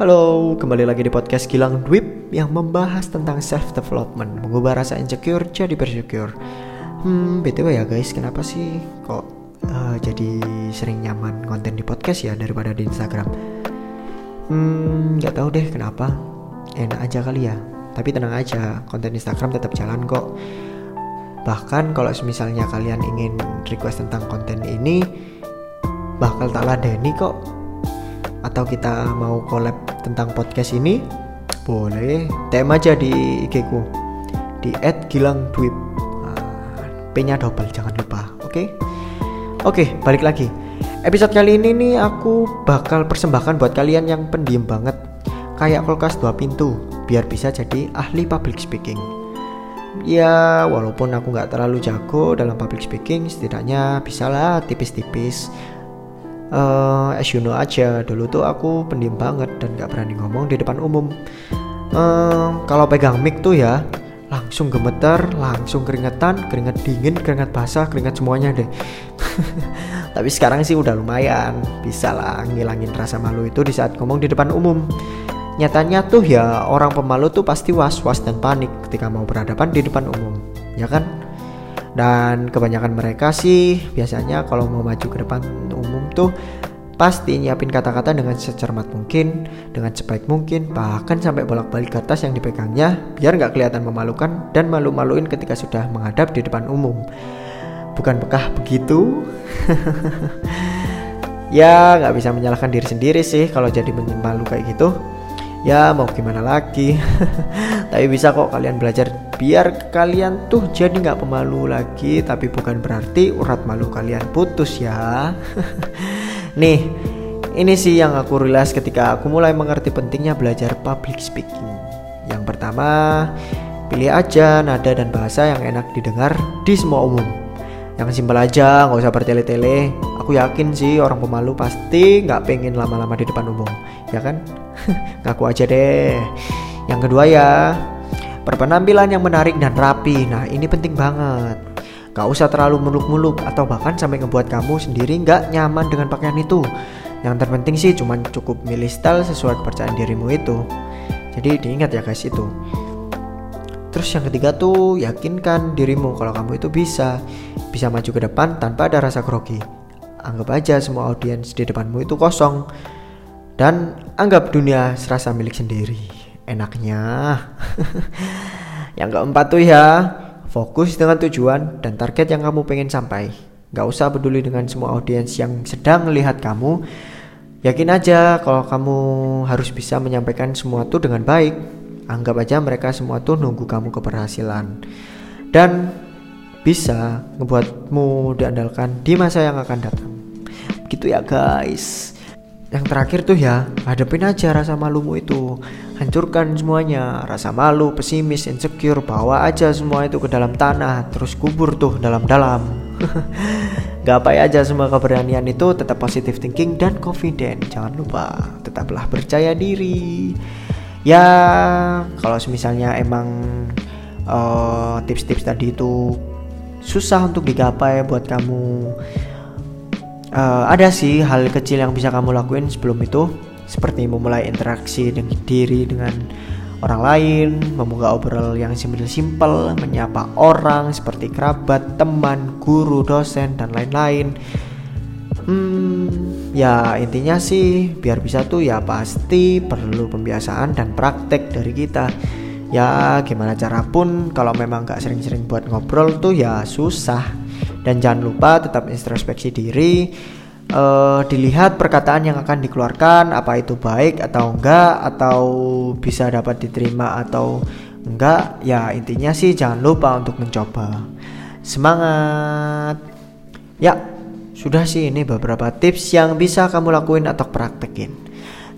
Halo, kembali lagi di podcast Gilang Dwip yang membahas tentang self development, mengubah rasa insecure jadi bersecure. Hmm, btw ya guys, kenapa sih kok uh, jadi sering nyaman konten di podcast ya daripada di Instagram? Hmm, nggak tahu deh kenapa. Enak aja kali ya. Tapi tenang aja, konten Instagram tetap jalan kok. Bahkan kalau misalnya kalian ingin request tentang konten ini, bakal tak ladeni kok atau kita mau collab tentang podcast ini? Boleh. DM aja di IG ku. Di @gilangdwip nah, P nya double jangan lupa. Oke? Okay? oke okay, balik lagi. Episode kali ini nih aku bakal persembahkan buat kalian yang pendiam banget. Kayak kulkas dua pintu biar bisa jadi ahli public speaking. Ya walaupun aku nggak terlalu jago dalam public speaking setidaknya bisalah tipis-tipis. Uh, as you know aja dulu tuh aku pendiam banget dan gak berani ngomong di depan umum uh, kalau pegang mic tuh ya langsung gemeter, langsung keringetan, keringet dingin, keringet basah, keringet semuanya deh. Tapi sekarang sih udah lumayan, bisa lah ngilangin rasa malu itu di saat ngomong di depan umum. Nyatanya tuh ya orang pemalu tuh pasti was-was dan panik ketika mau berhadapan di depan umum, ya kan? Dan kebanyakan mereka sih biasanya kalau mau maju ke depan umum tuh pasti nyiapin kata-kata dengan secermat mungkin, dengan sebaik mungkin, bahkan sampai bolak-balik kertas yang dipegangnya biar nggak kelihatan memalukan dan malu-maluin ketika sudah menghadap di depan umum. Bukan bekah begitu? ya nggak bisa menyalahkan diri sendiri sih kalau jadi malu kayak gitu. Ya mau gimana lagi Tapi bisa kok kalian belajar Biar kalian tuh jadi nggak pemalu lagi Tapi bukan berarti urat malu kalian putus ya Nih ini sih yang aku realize ketika aku mulai mengerti pentingnya belajar public speaking Yang pertama Pilih aja nada dan bahasa yang enak didengar di semua umum Yang simpel aja, nggak usah bertele-tele Aku yakin sih orang pemalu pasti nggak pengen lama-lama di depan umum Ya kan? Ngaku aja deh. Yang kedua ya, berpenampilan yang menarik dan rapi. Nah ini penting banget. Gak usah terlalu muluk-muluk atau bahkan sampai ngebuat kamu sendiri gak nyaman dengan pakaian itu. Yang terpenting sih cuma cukup milih style sesuai kepercayaan dirimu itu. Jadi diingat ya guys itu. Terus yang ketiga tuh yakinkan dirimu kalau kamu itu bisa bisa maju ke depan tanpa ada rasa grogi. Anggap aja semua audiens di depanmu itu kosong dan anggap dunia serasa milik sendiri. Enaknya. yang keempat tuh ya, fokus dengan tujuan dan target yang kamu pengen sampai. Gak usah peduli dengan semua audiens yang sedang melihat kamu. Yakin aja kalau kamu harus bisa menyampaikan semua tuh dengan baik. Anggap aja mereka semua tuh nunggu kamu keberhasilan. Dan bisa ngebuatmu diandalkan di masa yang akan datang. Gitu ya guys yang terakhir tuh ya hadapin aja rasa malumu itu. Hancurkan semuanya rasa malu pesimis insecure bawa aja semua itu ke dalam tanah terus kubur tuh dalam-dalam. Gapai aja semua keberanian itu tetap positive thinking dan confident. Jangan lupa tetaplah percaya diri. Ya kalau misalnya emang eh, tips-tips uh, tadi itu susah untuk digapai buat kamu uh, ada sih hal kecil yang bisa kamu lakuin sebelum itu seperti memulai interaksi dengan diri dengan orang lain, membuka obrol yang simpel-simpel, menyapa orang seperti kerabat, teman, guru, dosen, dan lain-lain. Hmm, ya intinya sih biar bisa tuh ya pasti perlu pembiasaan dan praktek dari kita. Ya gimana cara pun kalau memang gak sering-sering buat ngobrol tuh ya susah dan jangan lupa tetap introspeksi diri uh, dilihat perkataan yang akan dikeluarkan apa itu baik atau enggak atau bisa dapat diterima atau enggak. Ya intinya sih jangan lupa untuk mencoba. Semangat! Ya sudah sih ini beberapa tips yang bisa kamu lakuin atau praktekin.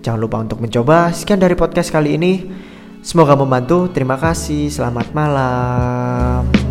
Jangan lupa untuk mencoba. Sekian dari podcast kali ini. Semoga membantu. Terima kasih. Selamat malam